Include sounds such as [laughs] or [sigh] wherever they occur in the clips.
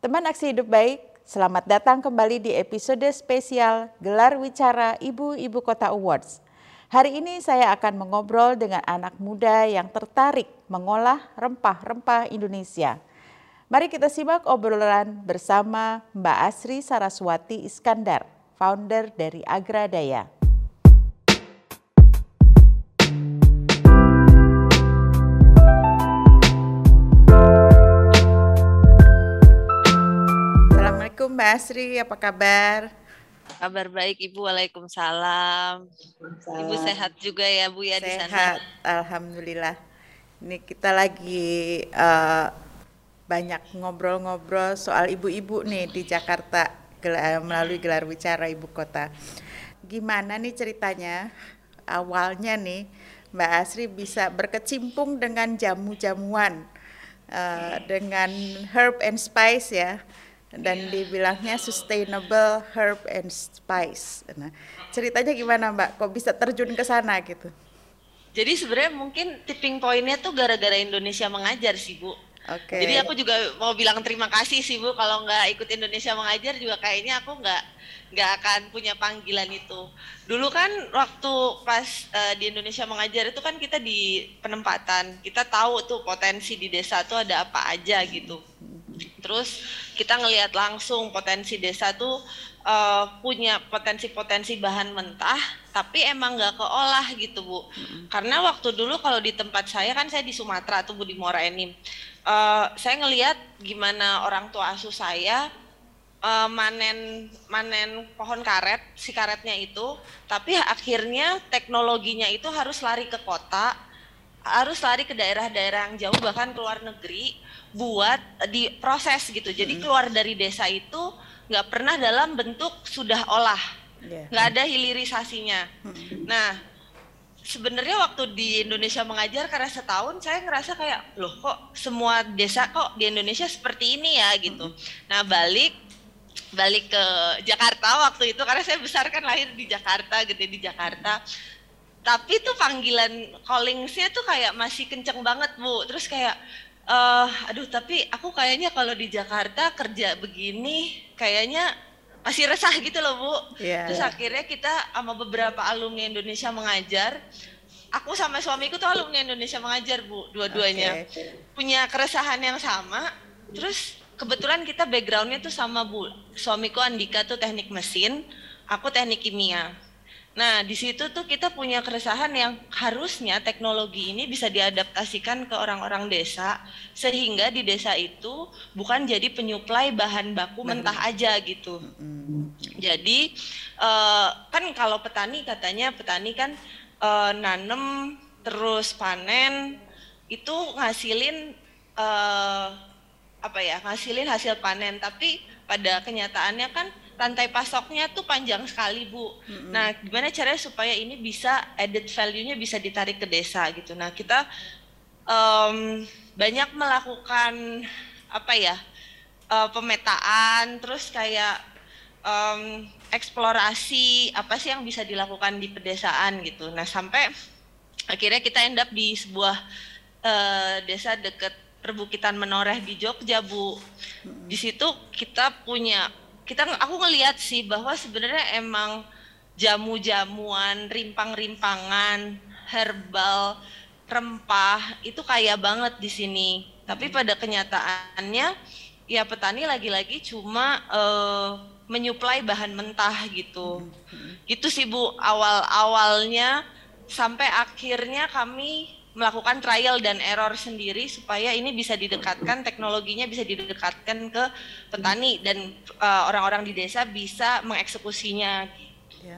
Teman Aksi Hidup Baik, selamat datang kembali di episode spesial Gelar Wicara Ibu-Ibu Kota Awards. Hari ini saya akan mengobrol dengan anak muda yang tertarik mengolah rempah-rempah Indonesia. Mari kita simak obrolan bersama Mbak Asri Saraswati Iskandar, founder dari Agradaya. Mbak Asri, apa kabar? Kabar baik Ibu, Waalaikumsalam. Ibu sehat juga ya Bu ya di sana. Sehat, Alhamdulillah. Ini kita lagi uh, banyak ngobrol-ngobrol soal ibu-ibu nih di Jakarta melalui gelar wicara ibu kota. Gimana nih ceritanya? Awalnya nih Mbak Asri bisa berkecimpung dengan jamu-jamuan, uh, dengan herb and spice ya dan dibilangnya sustainable herb and spice. Nah, ceritanya gimana Mbak? Kok bisa terjun ke sana gitu? Jadi sebenarnya mungkin tipping pointnya tuh gara-gara Indonesia mengajar sih Bu. Oke. Jadi aku juga mau bilang terima kasih sih Bu. Kalau nggak ikut Indonesia mengajar juga kayaknya aku nggak nggak akan punya panggilan itu. Dulu kan waktu pas uh, di Indonesia mengajar itu kan kita di penempatan, kita tahu tuh potensi di desa tuh ada apa aja gitu. Terus kita ngelihat langsung potensi desa tuh uh, punya potensi-potensi bahan mentah, tapi emang nggak keolah gitu bu. Karena waktu dulu kalau di tempat saya kan saya di Sumatera tuh bu di Muara Enim, uh, saya ngelihat gimana orang tua asuh saya uh, manen manen pohon karet si karetnya itu, tapi akhirnya teknologinya itu harus lari ke kota, harus lari ke daerah-daerah yang jauh bahkan ke luar negeri buat diproses gitu. Jadi keluar dari desa itu nggak pernah dalam bentuk sudah olah, Yeah. nggak ada hilirisasinya. Nah, sebenarnya waktu di Indonesia mengajar karena setahun saya ngerasa kayak loh kok semua desa kok di Indonesia seperti ini ya gitu. Nah balik balik ke Jakarta waktu itu karena saya besar kan lahir di Jakarta, gede di Jakarta. Tapi tuh panggilan callingsnya tuh kayak masih kenceng banget bu. Terus kayak eh aduh tapi aku kayaknya kalau di Jakarta kerja begini kayaknya masih resah gitu loh bu. Iya. Terus akhirnya kita sama beberapa alumni Indonesia mengajar. Aku sama suamiku tuh alumni Indonesia mengajar bu, dua-duanya Oke. punya keresahan yang sama. Terus kebetulan kita backgroundnya tuh sama bu. Suamiku Andika tuh teknik mesin, aku teknik kimia. Nah, di situ tuh kita punya keresahan yang harusnya teknologi ini bisa diadaptasikan ke orang-orang desa sehingga di desa itu bukan jadi penyuplai bahan baku mentah aja gitu. Jadi eh, kan kalau petani katanya petani kan eh, nanem terus panen itu ngasilin eh, apa ya ngasilin hasil panen. Tapi pada kenyataannya kan rantai pasoknya tuh panjang sekali bu. Nah gimana caranya supaya ini bisa added value-nya bisa ditarik ke desa gitu. Nah kita em, banyak melakukan apa ya eh, pemetaan terus kayak em, eksplorasi apa sih yang bisa dilakukan di pedesaan gitu. Nah sampai akhirnya kita end up di sebuah eh, desa deket perbukitan menoreh di Jogja bu. Di situ kita punya kita aku ngelihat sih bahwa sebenarnya emang jamu-jamuan, rimpang-rimpangan, herbal, rempah itu kaya banget di sini. Tapi pada kenyataannya ya petani lagi-lagi cuma eh, menyuplai bahan mentah gitu. Gitu sih Bu awal-awalnya sampai akhirnya kami melakukan trial dan error sendiri supaya ini bisa didekatkan teknologinya bisa didekatkan ke petani dan eh, orang-orang di desa bisa mengeksekusinya Ya.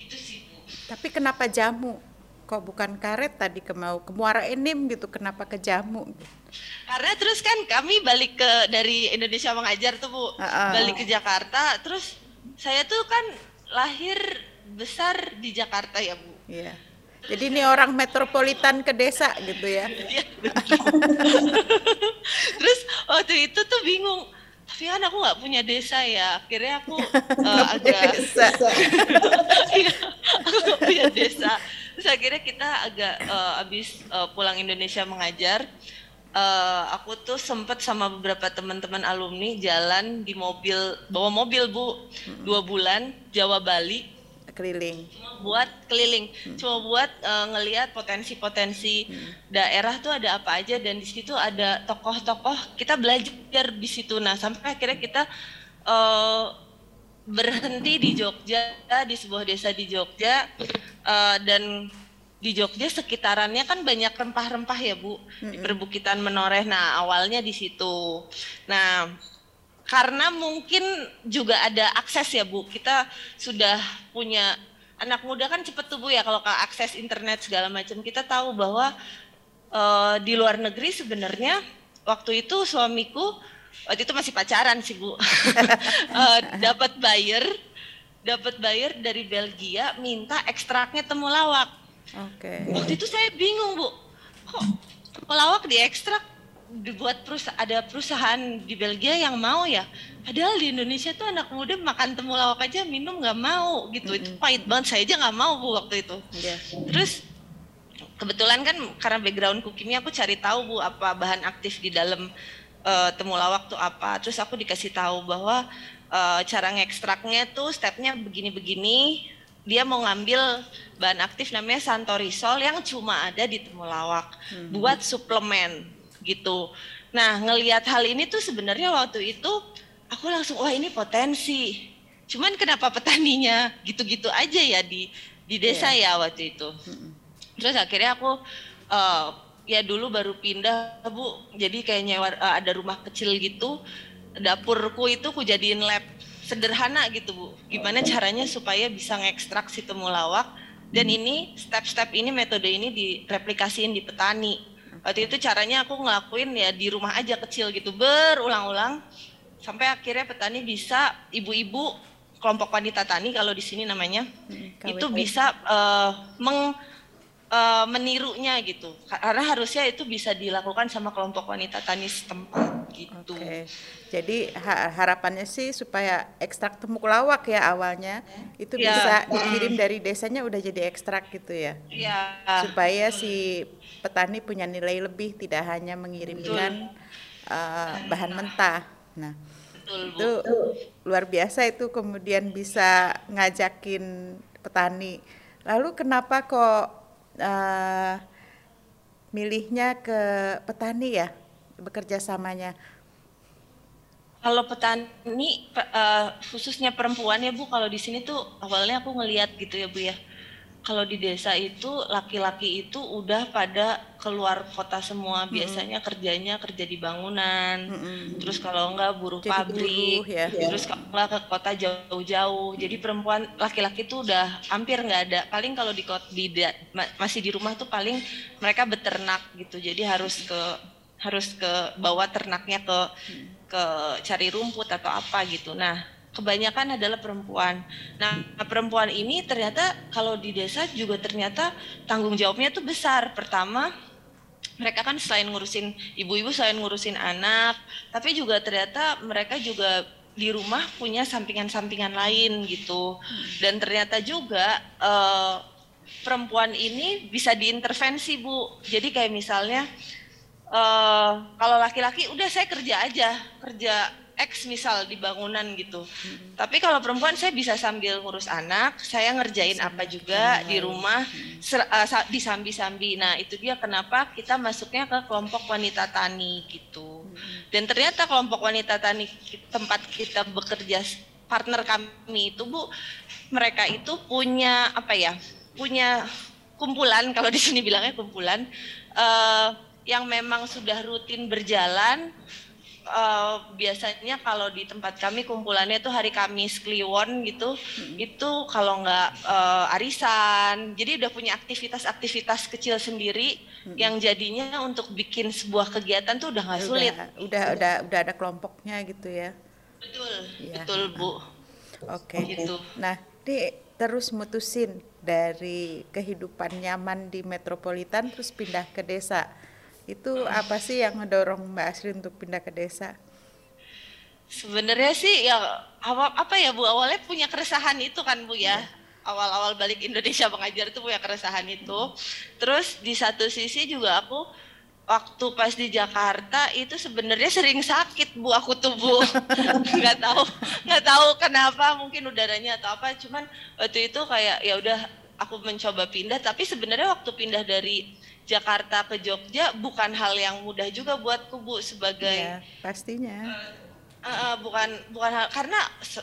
gitu sih Bu. Tapi kenapa jamu? Kok bukan karet tadi ke mau ke Muara Enim gitu? Kenapa ke jamu? Karena terus kan kami balik ke dari Indonesia mengajar tuh Bu, Ah, ah. balik ke Jakarta, terus saya tuh kan lahir besar di Jakarta ya Bu. Iya. Jadi ini orang metropolitan ke desa gitu ya? Iya, [laughs] terus waktu itu tuh bingung, tapi kan aku nggak punya desa ya, akhirnya aku [laughs] eh, agak Desa. [laughs] Iya, aku nggak punya desa. Terus akhirnya kita agak eh, abis eh, pulang Indonesia mengajar, uh, aku tuh sempet sama beberapa teman-teman alumni jalan di mobil bawa mobil bu dua bulan Jawa Bali keliling buat keliling hmm. cuma buat uh, ngelihat potensi-potensi hmm. daerah tuh ada apa aja dan di situ ada tokoh-tokoh kita belajar di situ nah sampai akhirnya kita uh, berhenti di Jogja di sebuah desa di Jogja uh, dan di Jogja sekitarannya kan banyak rempah-rempah ya Bu mm-hmm. di perbukitan Menoreh. Nah awalnya di situ. Nah karena mungkin juga ada akses ya Bu. Kita sudah punya anak muda kan cepet tuh Bu ya kalau ke akses internet segala macam. Kita tahu bahwa uh, di luar negeri sebenarnya waktu itu suamiku waktu itu masih pacaran sih Bu. uh, [laughs] dapat buyer dapat buyer dari Belgia minta ekstraknya temulawak Oke. Okay. Waktu itu saya bingung bu, kok pelawak diekstrak dibuat perusahaan ada perusahaan di Belgia yang mau ya. Padahal di Indonesia tuh anak muda makan temulawak aja minum nggak mau gitu. Mm -hmm. itu pahit banget saya aja nggak mau bu waktu itu. Yeah. terus kebetulan kan karena backgroundku kimia aku cari tahu bu apa bahan aktif di dalam uh, temulawak tuh apa. Terus aku dikasih tahu bahwa uh, cara ngekstraknya tuh stepnya begini-begini. Dia mau ngambil bahan aktif namanya santorisol yang cuma ada di temulawak hmm. buat suplemen gitu. Nah, ngelihat hal ini tuh sebenarnya waktu itu aku langsung wah ini potensi. Cuman kenapa petaninya [laughs] gitu-gitu aja ya di di desa yeah. ya waktu itu. Terus akhirnya aku uh, ya dulu baru pindah Bu. Jadi kayak nyewa uh, ada rumah kecil gitu. Dapurku itu ku jadiin lab sederhana gitu Bu. Gimana caranya supaya bisa ngekstrak si temulawak dan ini step-step ini metode ini direplikasiin di petani. Waktu itu caranya aku ngelakuin ya di rumah aja kecil gitu berulang-ulang. Sampai akhirnya petani bisa ibu-ibu kelompok wanita tani kalau di sini namanya hmm, itu bisa uh, meng uh, menirunya gitu karena harusnya itu bisa dilakukan sama kelompok wanita tani setempat gitu. Okay. Jadi harapannya sih supaya ekstrak temulawak ya awalnya itu ya. bisa dikirim dari desanya udah jadi ekstrak gitu ya. Iya. Supaya si petani punya nilai lebih tidak hanya mengirimkan uh, bahan mentah. Nah, Betul, Bu. itu luar biasa itu kemudian bisa ngajakin petani. Lalu kenapa kok uh, milihnya ke petani ya bekerja samanya? Kalau petani uh, khususnya perempuan ya Bu, kalau di sini tuh awalnya aku ngeliat gitu ya Bu ya kalau di desa itu laki-laki itu udah pada keluar kota semua biasanya mm -hmm. kerjanya kerja di bangunan mm -hmm. terus kalau enggak buruh jadi pabrik buruh, ya. terus kalau enggak ke kota jauh-jauh jadi perempuan laki-laki itu udah hampir nggak ada paling kalau di, di masih di rumah tuh paling mereka beternak gitu jadi harus ke harus ke bawa ternaknya ke mm. ke cari rumput atau apa gitu nah kebanyakan adalah perempuan. Nah, perempuan ini ternyata kalau di desa juga ternyata tanggung jawabnya tuh besar. Pertama, mereka kan selain ngurusin ibu-ibu selain ngurusin anak, tapi juga ternyata mereka juga di rumah punya sampingan-sampingan lain gitu. Dan ternyata juga uh, perempuan ini bisa diintervensi, Bu. Jadi kayak misalnya uh, kalau laki-laki udah saya kerja aja, kerja X misal di bangunan gitu. Hmm. Tapi kalau perempuan saya bisa sambil ngurus anak, saya ngerjain Sambil apa juga di rumah ser, uh, disambi-sambi. Nah, itu dia kenapa kita masuknya ke kelompok wanita tani gitu. Hmm. Dan ternyata kelompok wanita tani tempat kita bekerja partner kami itu Bu, mereka itu punya apa ya? Punya kumpulan [laughs] kalau di sini bilangnya kumpulan uh, yang memang sudah rutin berjalan uh, biasanya kalau di tempat kami kumpulannya itu hari Kamis Kliwon gitu hmm. itu kalau nggak uh, arisan jadi udah punya aktivitas-aktivitas kecil sendiri hmm. yang jadinya untuk bikin sebuah kegiatan tuh udah nggak sulit udah, udah udah udah ada kelompoknya gitu ya betul ya. betul bu oke okay. gitu nah di terus mutusin dari kehidupan nyaman di metropolitan terus pindah ke desa itu apa sih yang ngedorong Mbak Asri untuk pindah ke desa? Sebenarnya sih ya apa, apa ya Bu awalnya punya keresahan itu kan Bu ya. Iya. Awal-awal balik Indonesia mengajar itu punya keresahan itu. Terus di satu sisi juga aku waktu pas di Jakarta itu sebenarnya sering sakit bu aku tuh bu [laughs] nggak tahu nggak tahu kenapa mungkin udaranya atau apa cuman waktu itu kayak ya udah aku mencoba pindah tapi sebenarnya waktu pindah dari Jakarta ke Jogja bukan hal yang mudah juga buatku bu sebagai ya, pastinya uh, uh, bukan bukan hal karena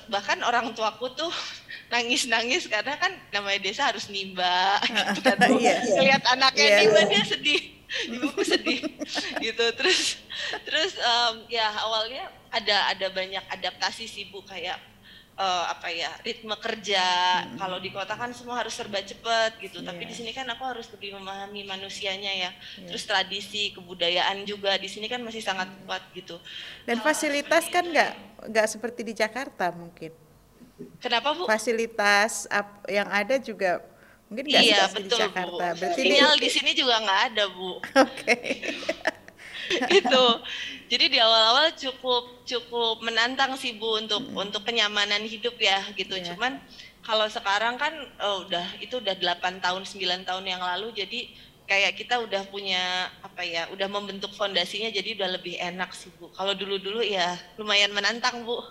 bahkan orang tuaku tuh [laughs] nangis nangis karena kan namanya desa harus nimba gitu [laughs] kan bu. Iya. lihat anaknya Iya. nimba dia sedih [laughs] ibuku sedih gitu terus terus em, ya awalnya ada ada banyak adaptasi sih bu kayak eh, apa ya ritme kerja. Kalau di kota kan semua harus serba cepet gitu. Tapi Iya. di sini kan aku harus lebih memahami manusianya ya. Iya. terus tradisi kebudayaan juga di sini kan masih sangat kuat gitu. Dan fasilitas kan nggak nggak seperti di Jakarta mungkin. Kenapa bu? Fasilitas ap- yang ada juga mungkin nggak iya seperti di Jakarta bu. Berarti sinyal di sini juga nggak ada bu. [laughs] Oke [laughs] [laughs] gitu. Jadi di awal-awal cukup cukup menantang sih Bu untuk untuk kenyamanan hidup ya gitu. Iya. Cuman kalau sekarang kan oh, udah itu udah 8 tahun 9 tahun yang lalu jadi kayak kita udah punya apa ya, udah membentuk fondasinya jadi udah lebih enak sih Bu. Kalau dulu-dulu ya lumayan menantang Bu.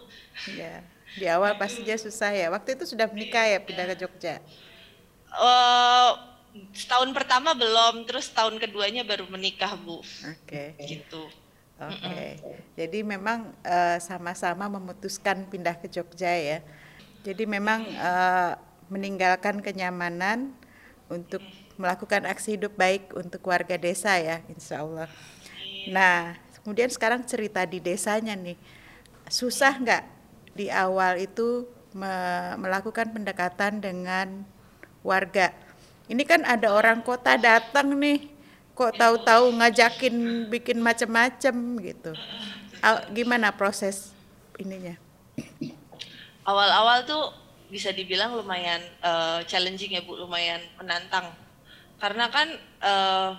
ya di awal pastinya susah ya waktu itu sudah menikah ya pindah ke Jogja Eh setahun pertama belum, terus tahun keduanya baru menikah Bu. oke Gitu. Oke, jadi memang eh, sama-sama memutuskan pindah ke Jogja ya. Jadi memang eh, meninggalkan kenyamanan untuk melakukan aksi hidup baik untuk warga desa ya, insya Allah. Nah, kemudian sekarang cerita di desanya nih, susah nggak di awal itu me- melakukan pendekatan dengan warga? Ini kan ada orang kota datang nih, kok tahu-tahu ngajakin bikin macam-macam gitu. Gimana proses ininya? awal-awal tuh bisa dibilang lumayan eh, challenging ya bu, lumayan menantang. Karena kan eh,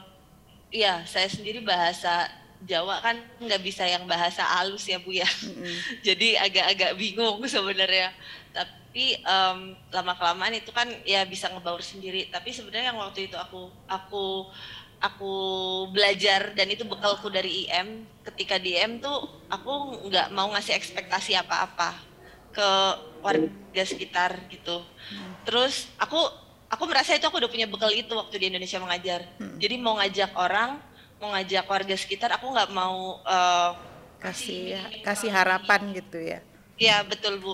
ya saya sendiri bahasa Jawa kan nggak bisa yang bahasa halus ya bu ya. [laughs] Jadi agak-agak bingung sebenarnya. Tapi lama kelamaan itu kan ya bisa ngebaur sendiri. Tapi sebenarnya yang waktu itu aku aku aku belajar dan itu bekalku dari IM. Ketika di IM tuh aku nggak mau ngasih ekspektasi apa-apa ke warga sekitar gitu. Terus aku aku merasa itu aku udah punya bekal itu waktu di Indonesia mengajar. Jadi mau ngajak orang, mau ngajak warga sekitar, aku nggak mau eh, Kasih kasih harapan gitu ya. Ya betul bu.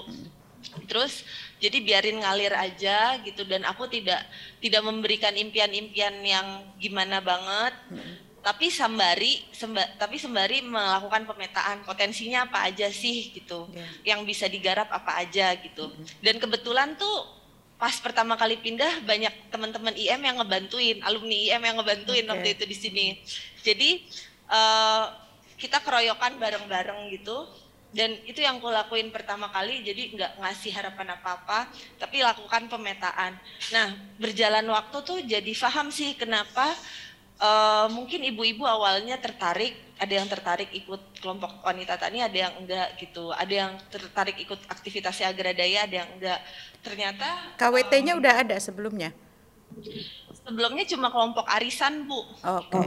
Terus jadi biarin ngalir aja gitu dan aku tidak tidak memberikan impian-impian yang gimana banget. Tapi sembari semba- tapi sembari melakukan pemetaan potensinya apa aja sih gitu. Ya. Yang bisa digarap apa aja gitu. Dan kebetulan tuh pas pertama kali pindah banyak teman-teman IM yang ngebantuin, alumni IM yang ngebantuin Oke. waktu itu di sini. Jadi eh, kita keroyokan bareng-bareng gitu. Dan itu yang aku lakuin pertama kali jadi nggak ngasih harapan apa-apa tapi lakukan pemetaan. Nah berjalan waktu tuh jadi paham sih kenapa eh, mungkin ibu-ibu awalnya tertarik ada yang tertarik ikut kelompok wanita tani ada yang enggak gitu. Ada yang tertarik ikut aktivitasnya agradaya ada yang enggak. Ternyata KWT-nya udah ada sebelumnya. sebelumnya cuma kelompok arisan bu. Oke.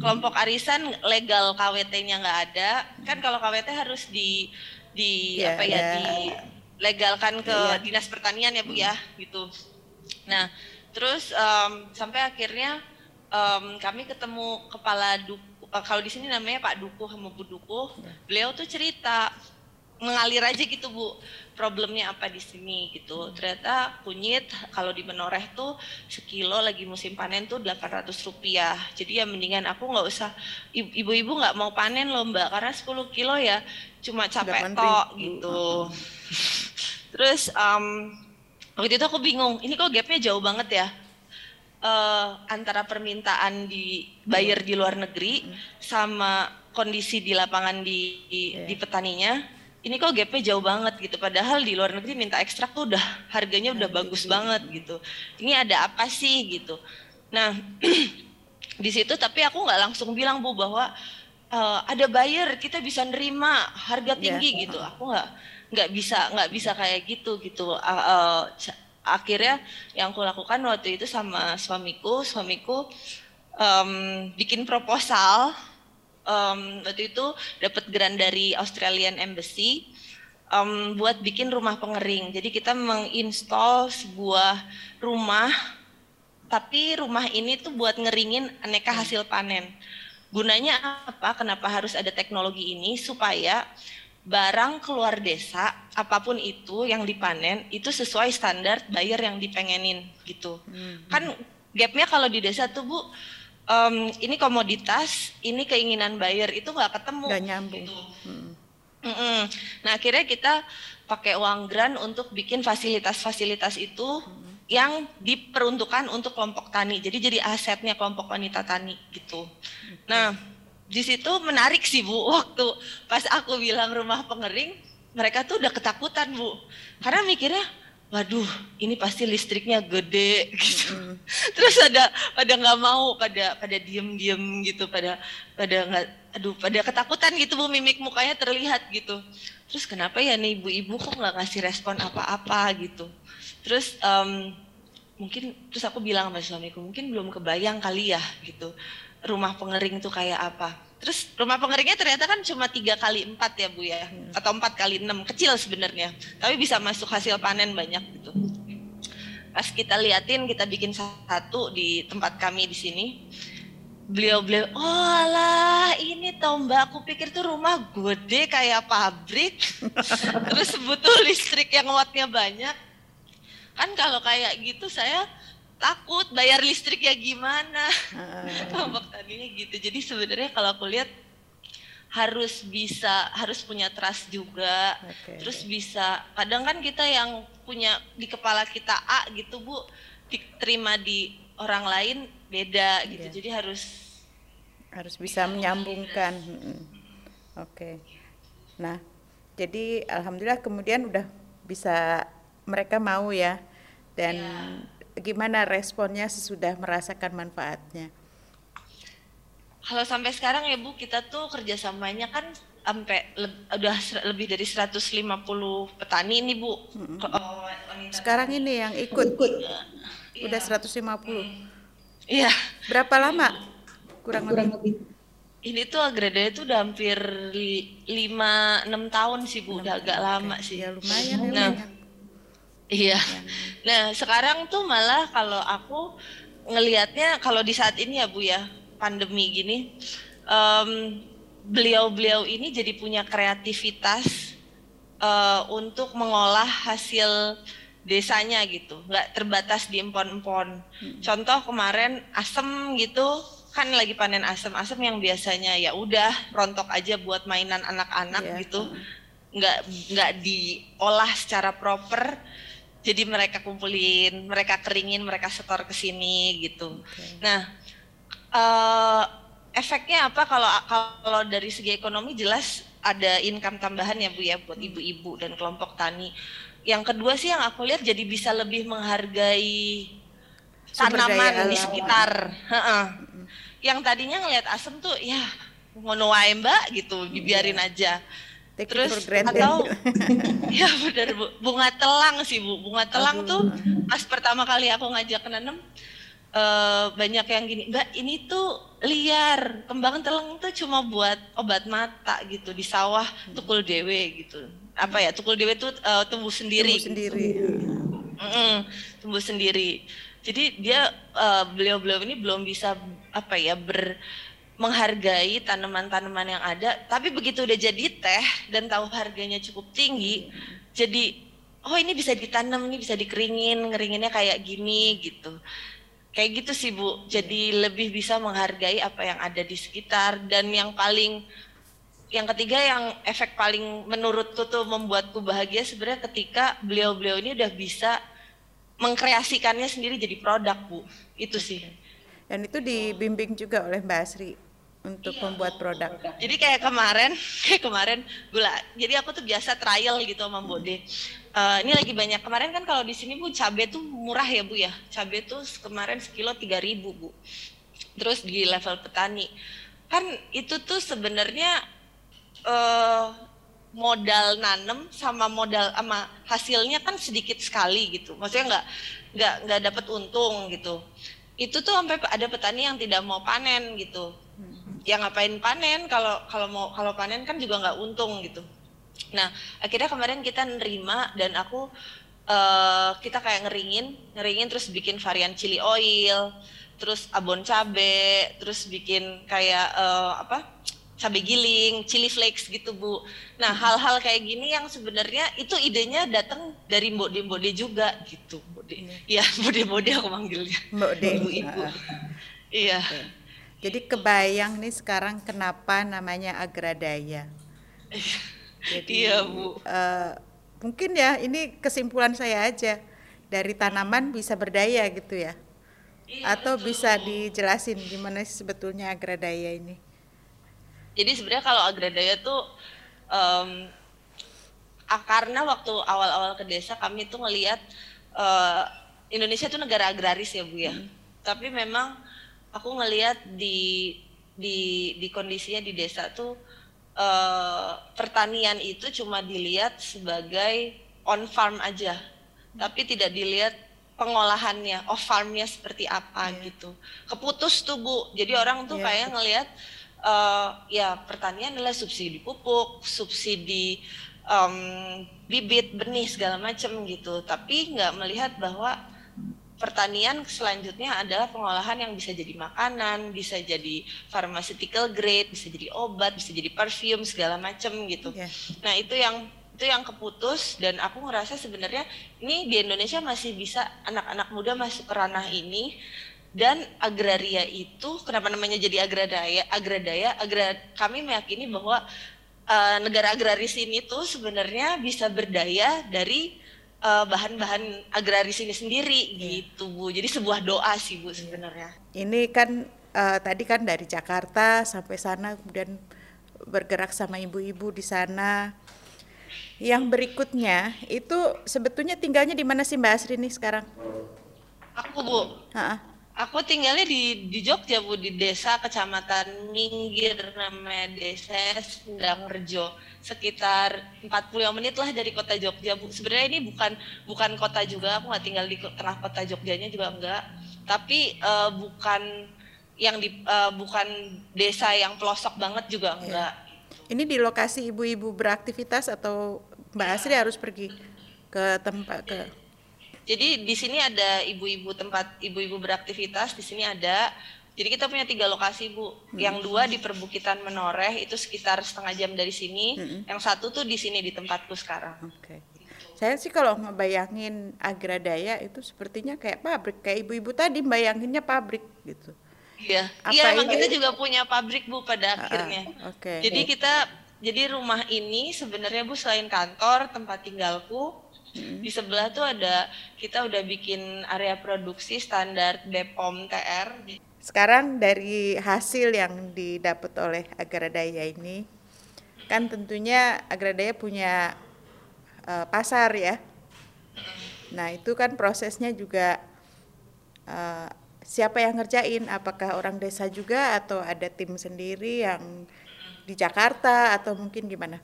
Kelompok arisan legal KWT-nya nggak ada. Kan kalau KWT harus di di Iya, apa ya iya. di legalkan ke Iya. dinas pertanian ya bu ya gitu. Nah terus em, sampai akhirnya em, kami ketemu kepala duku kalau di sini namanya Pak Dukuh sama Bu Dukuh. Beliau tuh cerita mengalir aja gitu bu. Problemnya apa di sini gitu. Ternyata kunyit kalau di menoreh tuh sekilo lagi musim panen tuh 800 rupiah. Jadi ya mendingan aku nggak usah ibu-ibu nggak mau panen loh mbak. Karena 10 kilo ya cuma capek 8.000. tok gitu. [laughs] terus em, waktu itu aku bingung ini kok gapnya jauh banget ya? Eh, antara permintaan di buyer di luar negeri sama kondisi di lapangan di di, Iya. di petaninya ini kok gapnya jauh banget gitu. Padahal di luar negeri minta ekstrak tuh udah harganya udah bagus banget gitu. Ini ada apa sih gitu? Nah [clears throat] di situ tapi aku nggak langsung bilang bu bahwa eh, ada buyer kita bisa nerima harga tinggi Iya. gitu aku nggak nggak bisa nggak bisa kayak gitu gitu. Eh, ca- akhirnya yang aku lakukan waktu itu sama suamiku suamiku um, bikin proposal um, waktu itu dapat grant dari Australian Embassy um, buat bikin rumah pengering. Jadi kita menginstall sebuah rumah, tapi rumah ini tuh buat ngeringin aneka hasil panen. Gunanya apa? Kenapa harus ada teknologi ini? Supaya barang keluar desa, apa pun itu yang dipanen, itu sesuai standar buyer yang dipengenin gitu. Hmm. Kan gapnya kalau di desa tuh Bu, um, ini komoditas, ini keinginan buyer itu nggak ketemu. Gak nyambung. Gitu. Hmm. Mm -mm. Nah akhirnya kita pakai uang grant untuk bikin fasilitas-fasilitas itu hmm. yang diperuntukkan untuk kelompok tani. Jadi jadi asetnya kelompok wanita tani gitu. Okay. Nah di situ menarik sih bu waktu pas aku bilang rumah pengering mereka tuh udah ketakutan bu karena mikirnya waduh ini pasti listriknya gede [laughs] gitu. Mm. terus ada pada nggak mau pada pada diem diem gitu pada pada nggak aduh pada ketakutan gitu bu mimik mukanya terlihat gitu. Terus kenapa ya nih ibu-ibu kok nggak ngasih respon apa-apa gitu? Terus um, mungkin terus aku bilang sama suamiku mungkin belum kebayang kali ya gitu. Rumah pengering itu kayak apa Terus rumah pengeringnya ternyata kan cuma tiga kali empat ya bu ya, hmm. atau empat kali enam kecil sebenarnya, tapi bisa masuk hasil panen banyak gitu. Pas kita liatin, kita bikin satu di tempat kami di sini. Beliau-beliau, oh lah ini tau mbak, aku pikir tuh rumah gede kayak pabrik. [laughs] Terus butuh listrik yang wattnya banyak. Kan kalau kayak gitu saya takut bayar listrik ya gimana kelompok [laughs] tadinya gitu. Jadi sebenarnya kalau aku lihat harus bisa harus punya trust juga. Okay. terus bisa kadang kan kita yang punya di kepala kita A gitu bu diterima di orang lain beda gitu. Yeah. jadi harus harus bisa menyambungkan. Oke. Okay. nah jadi alhamdulillah kemudian udah bisa mereka mau ya. Dan yeah gimana responnya sesudah merasakan manfaatnya? Kalau sampai sekarang ya Bu, kita tuh kerjasamanya kan sampai le udah lebih dari 150 petani ini Bu. Hmm. Oh, sekarang ini yang ikut, ikut. Ya. udah 150. Iya. Berapa lama? Kurang, Kurang lebih. Ini tuh agradanya tuh udah hampir 5 6 tahun sih Bu, udah agak lama sih. Ya lumayan ya. Nah, Iya. Nah sekarang tuh malah kalau aku ngelihatnya kalau di saat ini ya Bu ya pandemi gini, beliau-beliau um, ini jadi punya kreativitas uh, untuk mengolah hasil desanya gitu, nggak terbatas di empon-empon. Hmm. Contoh kemarin asem gitu, kan lagi panen asem-asem yang biasanya ya udah rontok aja buat mainan anak-anak yeah. gitu, nggak nggak diolah secara proper jadi mereka kumpulin, mereka keringin, mereka setor ke sini gitu. Okay. Nah, uh, efeknya apa kalau kalau dari segi ekonomi jelas ada income tambahan ya Bu ya buat hmm. ibu-ibu dan kelompok tani. Yang kedua sih yang aku lihat jadi bisa lebih menghargai tanaman di sekitar. Hmm. Yang tadinya ngelihat asem tuh ya ngono wae mbak gitu, dibiarin yeah. aja Take Terus atau [laughs] ya benar bu, bunga telang sih bu, bunga telang Aduh. tuh pas pertama kali aku ngajak nanam uh, banyak yang gini, mbak ini tuh liar, kembang telang tuh cuma buat obat mata gitu di sawah tukul dewe gitu. Apa ya tukul dewe tuh uh, tumbuh sendiri. Tumbuh sendiri. Mm -mm, tumbuh sendiri. Jadi dia uh, beliau-beliau ini belum bisa apa ya ber menghargai tanaman-tanaman yang ada, tapi begitu udah jadi teh dan tahu harganya cukup tinggi, jadi oh ini bisa ditanam, ini bisa dikeringin, ngeringinnya kayak gini gitu. Kayak gitu sih Bu. Jadi lebih bisa menghargai apa yang ada di sekitar dan yang paling yang ketiga yang efek paling menurutku tuh membuatku bahagia sebenarnya ketika beliau-beliau ini udah bisa mengkreasikannya sendiri jadi produk Bu. Itu sih. Dan itu dibimbing juga oleh Mbak Asri untuk iya. membuat produk. Jadi kayak kemarin, [laughs] kayak kemarin gula. Jadi aku tuh biasa trial gitu sama Bode. Uh, ini lagi banyak. Kemarin kan kalau di sini Bu cabai tuh murah ya Bu ya. Cabai tuh kemarin sekilo 3000 Bu. Terus di level petani. Kan itu tuh sebenarnya uh, modal nanem sama modal sama hasilnya kan sedikit sekali gitu. Maksudnya nggak nggak nggak dapat untung gitu itu tuh sampai ada petani yang tidak mau panen gitu hmm. Yang ngapain panen kalau kalau mau kalau panen kan juga nggak untung gitu nah akhirnya kemarin kita nerima dan aku uh, kita kayak ngeringin ngeringin terus bikin varian chili oil terus abon cabe terus bikin kayak uh, apa cabai giling, chili flakes gitu Bu. Nah hal-hal kayak gini yang sebenarnya itu idenya datang dari Mbok De Mbok De juga gitu. Mbok De. Iya Mbok De Mbok De aku manggilnya. Mbok De. Ibu-ibu. Iya. Jadi kebayang nih sekarang kenapa namanya Agradaya. [laughs] Jadi, iya Bu. Uh, mungkin ya ini kesimpulan saya aja dari tanaman bisa berdaya gitu ya. Iya, Atau betul. bisa dijelasin gimana sih sebetulnya Agradaya ini? jadi sebenarnya kalau agradaya tuh um, karena waktu awal-awal ke desa kami tuh ngelihat uh, Indonesia tuh negara agraris ya bu ya hmm. tapi memang aku ngelihat di di di kondisinya di desa tuh uh, pertanian itu cuma dilihat sebagai on farm aja hmm. tapi tidak dilihat pengolahannya off farmnya seperti apa yeah. gitu keputus tuh bu jadi orang tuh yeah. kayak ngelihat uh, ya pertanian adalah subsidi pupuk, subsidi um, bibit, benih segala macam gitu. Tapi nggak melihat bahwa pertanian selanjutnya adalah pengolahan yang bisa jadi makanan, bisa jadi pharmaceutical grade, bisa jadi obat, bisa jadi parfum segala macam gitu. Yeah. Nah itu yang itu yang keputus dan aku ngerasa sebenarnya ini di Indonesia masih bisa anak-anak muda masuk ke ranah ini dan agraria itu kenapa namanya jadi agradaya agradaya agra kami meyakini bahwa uh, negara agraris ini tuh sebenarnya bisa berdaya dari uh, bahan-bahan agraris ini sendiri yeah. gitu Bu jadi sebuah doa sih Bu sebenarnya ini kan uh, tadi kan dari Jakarta sampai sana kemudian bergerak sama ibu-ibu di sana yang berikutnya itu sebetulnya tinggalnya di mana sih Mbak Asri nih sekarang? Aku Bu. Ha -ha Aku tinggalnya di di Jogja bu di desa kecamatan Minggir namanya desa Sendang Rejo sekitar 45 menit lah dari kota Jogja bu. Sebenarnya ini bukan bukan kota juga aku nggak tinggal di tengah kota Jogjanya juga enggak. Tapi uh, bukan yang di uh, bukan desa yang pelosok banget juga iya. enggak. Ini di lokasi ibu-ibu beraktivitas atau Mbak. Asri harus pergi ke tempat ke jadi di sini ada ibu-ibu tempat ibu-ibu beraktivitas, di sini ada. Jadi kita punya tiga lokasi bu, hmm. yang dua di perbukitan Menoreh itu sekitar setengah jam dari sini, hmm. yang satu tuh di sini di tempatku sekarang. Oke. Okay. Saya sih kalau ngebayangin Agradaya itu sepertinya kayak pabrik, kayak ibu-ibu tadi bayanginnya pabrik gitu. Iya, iya emang kita juga punya pabrik bu pada uh, akhirnya. Oke. Okay. Jadi kita, jadi rumah ini sebenarnya bu selain kantor tempat tinggalku, Hmm. Di sebelah tuh ada kita udah bikin area produksi standar BPOM TR. Sekarang dari hasil yang didapat oleh Agradaya ini kan tentunya Agradaya punya uh, pasar ya. Nah, itu kan prosesnya juga uh, siapa yang ngerjain? Apakah orang desa juga atau ada tim sendiri yang di Jakarta atau mungkin gimana?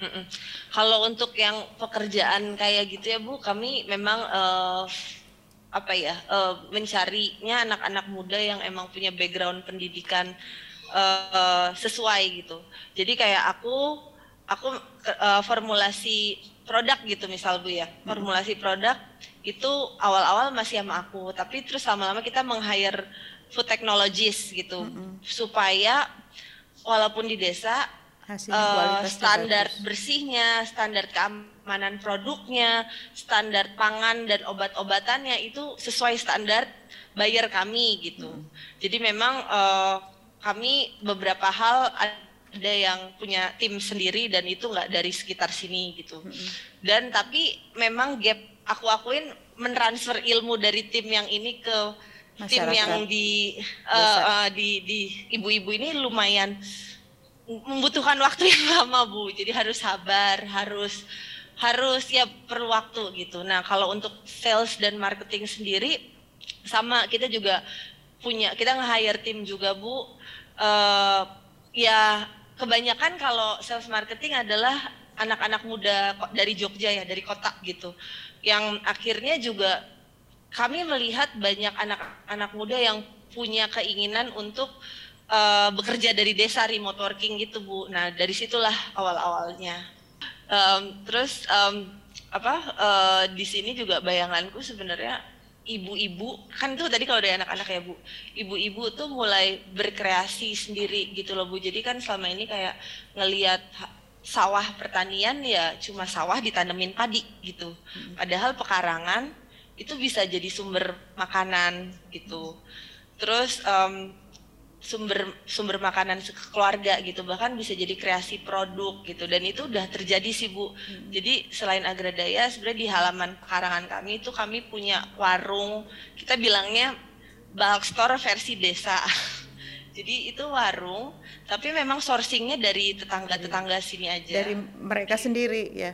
Mm-mm. Kalau untuk yang pekerjaan kayak gitu ya Bu, kami memang uh, apa ya uh, mencarinya anak-anak muda yang emang punya background pendidikan uh, sesuai gitu. Jadi kayak aku aku uh, formulasi produk gitu misal Bu ya, formulasi produk itu awal-awal masih sama aku, tapi terus lama-lama kita meng-hire food technologies gitu mm-hmm. supaya walaupun di desa uh, standar bagus. bersihnya, standar keamanan produknya, standar pangan dan obat-obatannya itu sesuai standar bayar kami gitu. Hmm. Jadi memang uh, kami beberapa hal ada yang punya tim sendiri dan itu nggak dari sekitar sini gitu. Hmm. Dan tapi memang gap aku akuin mentransfer ilmu dari tim yang ini ke Masyarakat. tim yang di uh, uh, di di ibu-ibu ini lumayan membutuhkan waktu yang [laughs] lama bu. Jadi harus sabar harus harus ya perlu waktu gitu. Nah kalau untuk sales dan marketing sendiri sama kita juga punya kita nge-hire tim juga bu. Uh, ya kebanyakan kalau sales marketing adalah anak-anak muda dari Jogja ya dari kota gitu. Yang akhirnya juga kami melihat banyak anak-anak muda yang punya keinginan untuk uh, bekerja dari desa remote working gitu bu. Nah dari situlah awal-awalnya. Um, terus um, apa uh, di sini juga bayanganku sebenarnya ibu-ibu kan tuh tadi kalau dari anak-anak ya bu, ibu-ibu tuh mulai berkreasi sendiri gitu loh bu. Jadi kan selama ini kayak ngelihat sawah pertanian ya cuma sawah ditanemin padi gitu. Hmm. Padahal pekarangan itu bisa jadi sumber makanan gitu terus um, sumber sumber makanan keluarga gitu. Bahkan bisa jadi kreasi produk gitu. Dan itu udah terjadi sih bu. Hmm. jadi selain agradaya sebenarnya di halaman pekarangan kami itu kami punya warung. Kita bilangnya bulk store versi desa. [laughs] Jadi itu warung tapi memang sourcingnya dari tetangga-tetangga sini aja. dari mereka sendiri ya?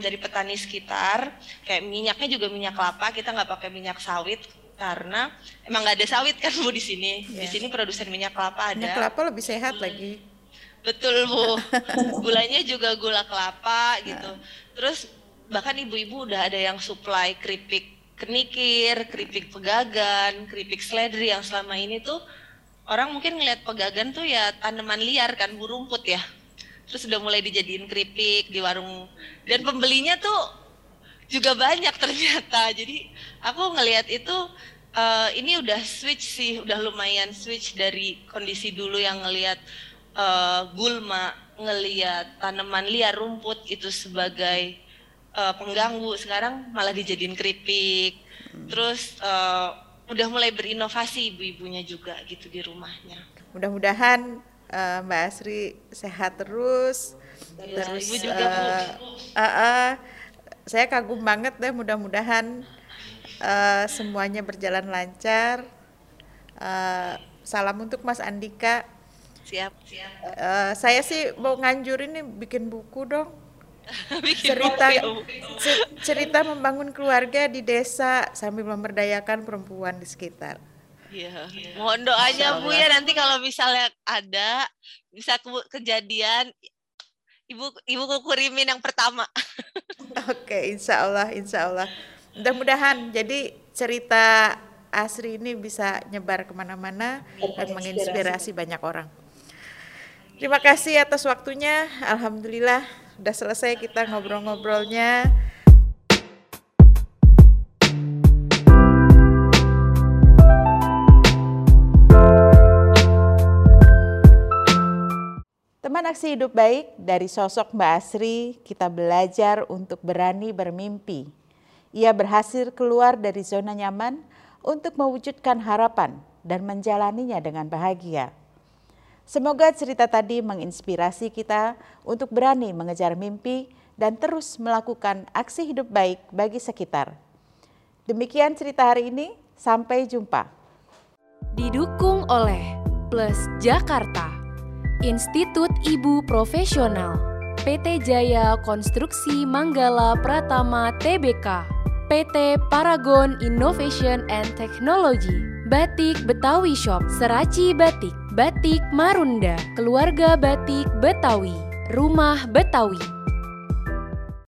Dari petani sekitar. Kayak minyaknya juga minyak kelapa. Kita nggak pakai minyak sawit karena emang nggak ada sawit kan bu di sini yeah. di iya. sini produsen minyak kelapa ada minyak kelapa lebih sehat hmm. lagi betul bu [laughs] gulanya juga gula kelapa gitu nah. terus bahkan ibu-ibu udah ada yang supply keripik kenikir keripik pegagan keripik seledri yang selama ini tuh orang mungkin ngeliat pegagan tuh ya tanaman liar kan bu rumput ya terus udah mulai dijadiin keripik di warung dan pembelinya tuh juga banyak ternyata jadi aku ngelihat itu uh, ini udah switch sih udah lumayan switch dari kondisi dulu yang ngelihat uh, gulma ngelihat tanaman liar rumput itu sebagai uh, pengganggu. Sekarang malah dijadiin keripik. Hmm. terus uh, udah mulai berinovasi ibu-ibunya juga gitu di rumahnya. Mudah-mudahan uh, Mbak Asri sehat terus. Ya, terus ibu juga uh, uh, uh, saya kagum banget deh mudah-mudahan uh, semuanya berjalan lancar. Uh, salam untuk Mas Andika. Siap. Siap uh, saya sih mau nganjurin nih bikin buku dong. [laughs] Bikin cerita cerita membangun keluarga di desa sambil memberdayakan perempuan di sekitar. Iya, mohon doanya Bu ya. Nanti kalau misalnya ada bisa ke kejadian ibu ibu kurimin yang pertama. [laughs] Oke, insya Allah, insya Allah. Mudah-mudahan jadi cerita Asri ini bisa nyebar ke mana-mana dan menginspirasi banyak orang. Terima kasih atas waktunya. Alhamdulillah sudah selesai kita ngobrol-ngobrolnya. Teman Aksi Hidup Baik, dari sosok Mbak Asri, kita belajar untuk berani bermimpi. Ia berhasil keluar dari zona nyaman untuk mewujudkan harapan dan menjalaninya dengan bahagia. Semoga cerita tadi menginspirasi kita untuk berani mengejar mimpi dan terus melakukan aksi hidup baik bagi sekitar. Demikian cerita hari ini, sampai jumpa. Didukung oleh Plus Jakarta. Institut Ibu Profesional, PT Jaya Konstruksi Manggala Pratama Tbk, PT Paragon Innovation and Technology, Batik Betawi Shop, Seraci Batik, Batik Marunda, Keluarga Batik Betawi, Rumah Betawi.